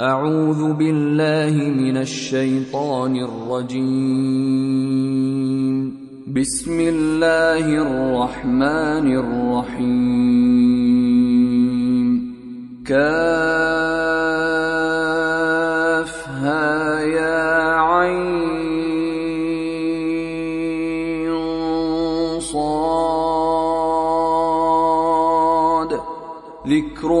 أعوذ بالله من الشيطان الرجيم. بسم الله الرحمن الرحيم. كافها يا عين.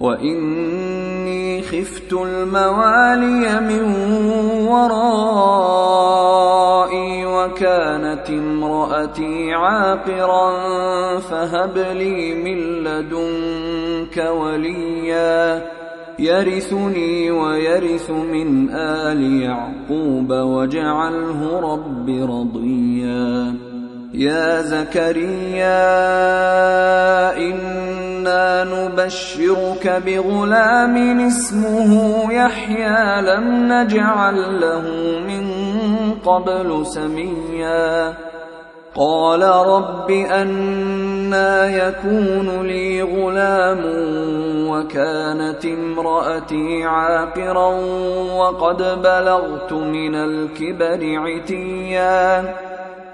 واني خفت الموالي من ورائي وكانت امراتي عاقرا فهب لي من لدنك وليا يرثني ويرث من ال يعقوب واجعله رب رضيا يا زكريا إنا نبشرك بغلام اسمه يحيى لم نجعل له من قبل سميا. قال رب أنا يكون لي غلام وكانت امرأتي عاقرا وقد بلغت من الكبر عتيا.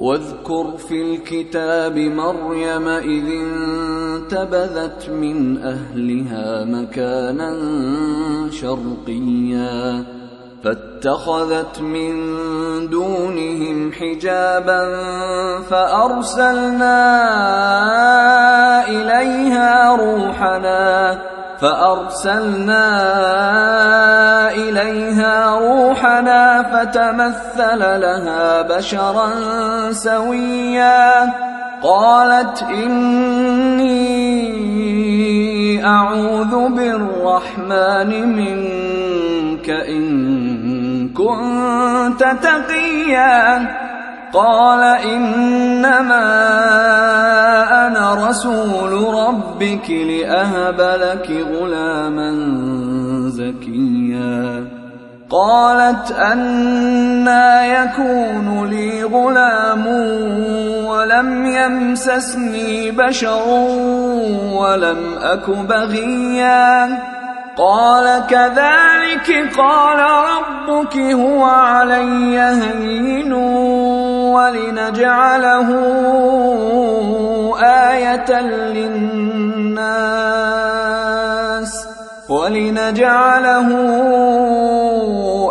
واذكر في الكتاب مريم إذ انتبذت من أهلها مكانا شرقيا فاتخذت من دونهم حجابا فأرسلنا إليها روحنا فأرسلنا إليها روحنا فتمثل لها بشرا سويا. قالت إني أعوذ بالرحمن منك إن كنت تقيا. قال إنما أنا رسول ربك لأهب لك غلاما زكيا. قالت أنا يكون لي غلام ولم يمسسني بشر ولم أك بغيا. قال كذلك قال ربك هو علي هين. ولنجعله آية للناس ولنجعله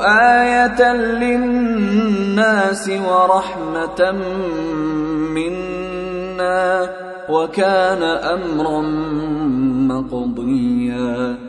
آية للناس ورحمة منا وكان أمرا مقضيا.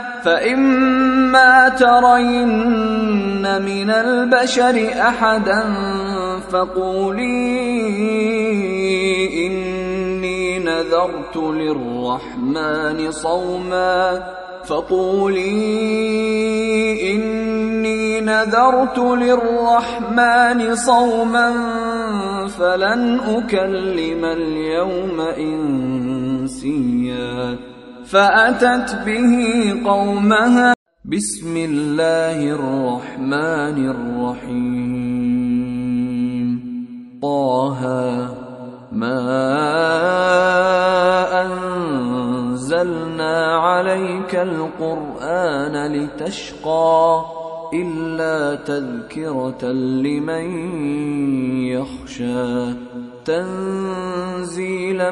فإما ترين من البشر أحدا فقولي إني نذرت للرحمن صوما فقولي إني نذرت للرحمن صوما فلن أكلم اليوم إنسيا فأتت به قومها بسم الله الرحمن الرحيم. طه ما أنزلنا عليك القرآن لتشقى إلا تذكرة لمن يخشى تنزيلا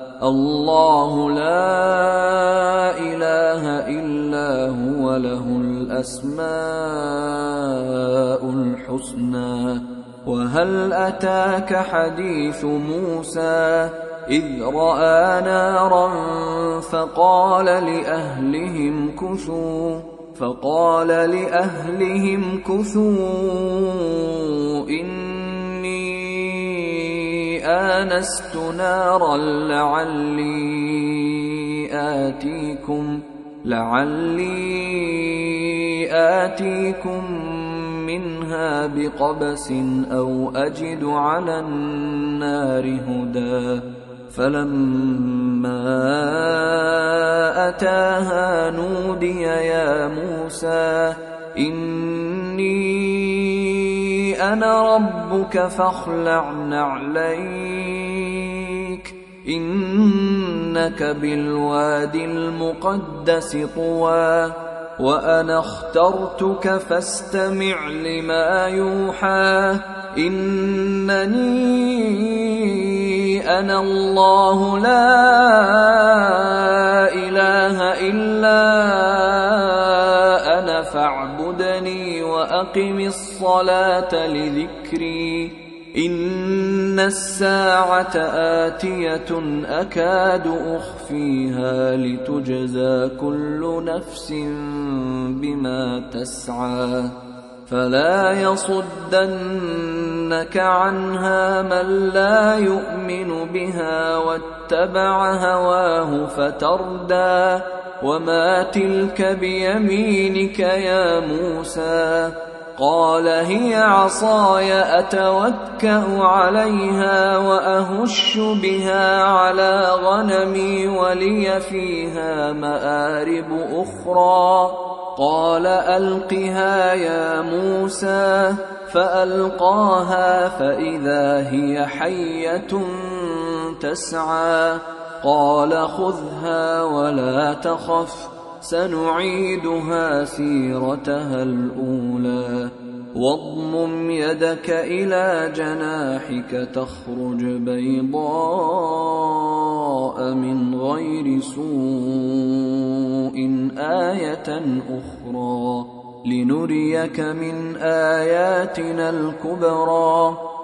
الله لا إله إلا هو له الأسماء الحسنى. وهل أتاك حديث موسى؟ إذ رأى نارا فقال لأهلهم كثوا فقال لأهلهم كثوا. آنست نارا لعلي آتيكم لعلي آتيكم منها بقبس أو أجد على النار هدى. فلما أتاها نودي يا موسى إني أنا ربك فاخلع نعليك. إنك بالوادي المقدس طوى وأنا اخترتك فاستمع لما يوحى. إنني أنا الله لا إله إلا أنا فاعبدني وأقم الصلاة لذكري. إن الساعة آتية أكاد أخفيها لتجزى كل نفس بما تسعى. فلا يصدنك عنها من لا يؤمن بها واتبع هواه فتردى. وما تلك بيمينك يا موسى قال هي عصاي اتوكا عليها واهش بها على غنمي ولي فيها مارب أخرى قال القها يا موسى فالقاها فاذا هي حيه تسعى قال خذها ولا تخف سنعيدها سيرتها الأولى. واضمم يدك إلى جناحك تخرج بيضاء من غير سوء آية أخرى. لنريك من آياتنا الكبرى.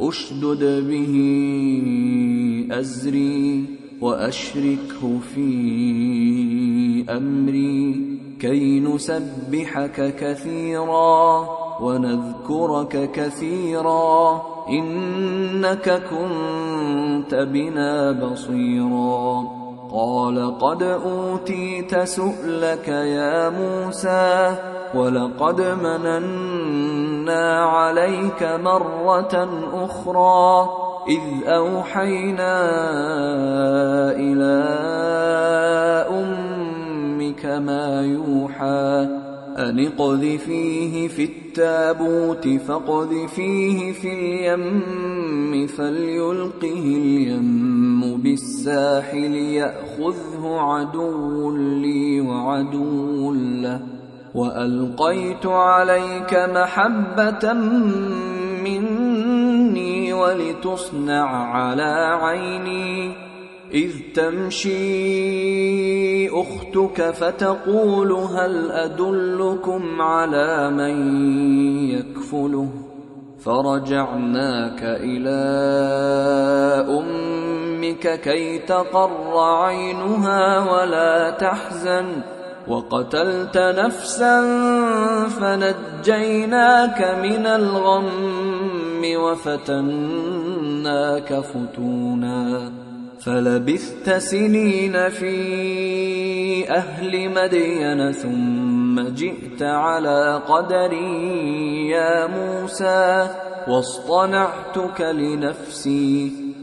أشدد به أزري وأشركه في أمري كي نسبحك كثيرا ونذكرك كثيرا إنك كنت بنا بصيرا قال قد أوتيت سؤلك يا موسى ولقد مننا عليك مره أخرى اذ اوحينا إلى أمك ما يوحى أن اقذفيه في التابوت فاقذفيه في اليم فليلقه اليم بالساحل يأخذه عدو لي وعدو له وألقيت عليك محبة مني ولتصنع على عيني. إذ تمشي أختك فتقول هل أدلكم على من يكفله؟ فرجعناك إلى أمك كي تقر عينها ولا تحزن. وقتلت نفسا فنجيناك من الغم وفتناك فتونا فلبثت سنين في أهل مدين ثم جئت على قدري يا موسى واصطنعتك لنفسي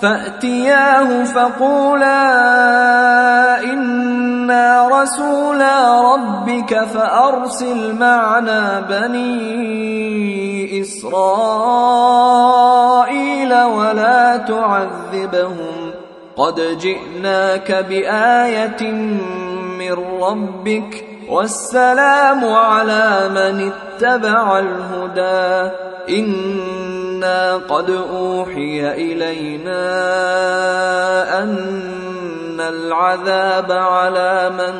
فأتياه فقولا إنا رسولا ربك فأرسل معنا بني إسرائيل ولا تعذبهم قد جئناك بآية من ربك والسلام على من اتبع الهدى. إنا قد أوحي إلينا أن العذاب على من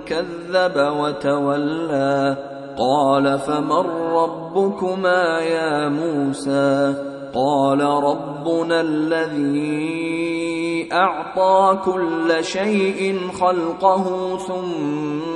كذب وتولى. قال فمن ربكما يا موسى؟ قال ربنا الذي أعطى كل شيء خلقه ثم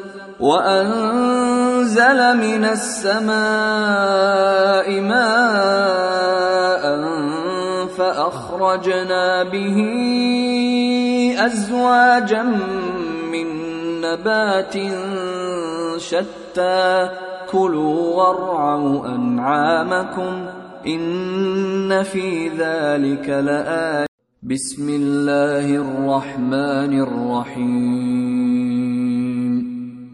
وأنزل من السماء ماء فأخرجنا به أزواجا من نبات شتى. كلوا وارعوا أنعامكم إن في ذلك لآية. بسم الله الرحمن الرحيم.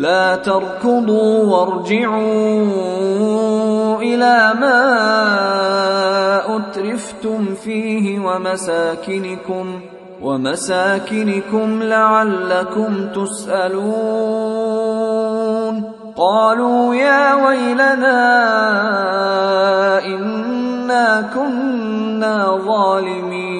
لا تركضوا وارجعوا إلى ما أترفتم فيه ومساكنكم ومساكنكم لعلكم تسألون. قالوا يا ويلنا إنا كنا ظالمين.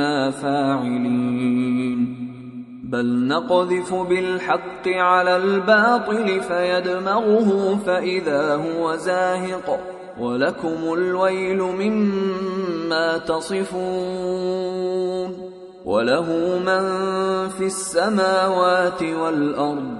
كنا فاعلين. بل نقذف بالحق على الباطل فيدمغه فإذا هو زاهق. ولكم الويل مما تصفون. وله من في السماوات والأرض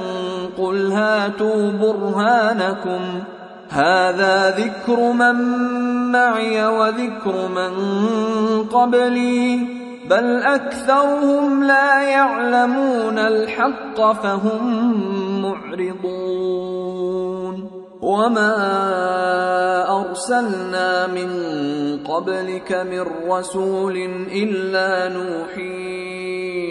قل هاتوا برهانكم. هذا ذكر من معي وذكر من قبلي. بل أكثرهم لا يعلمون الحق فهم معرضون. وما أرسلنا من قبلك من رسول إلا نوحي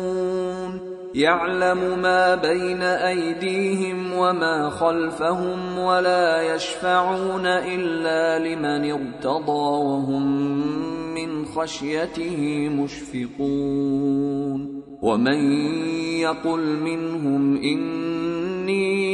يعلم ما بين أيديهم وما خلفهم ولا يشفعون إلا لمن ارتضى وهم من خشيته مشفقون ومن يقل منهم إني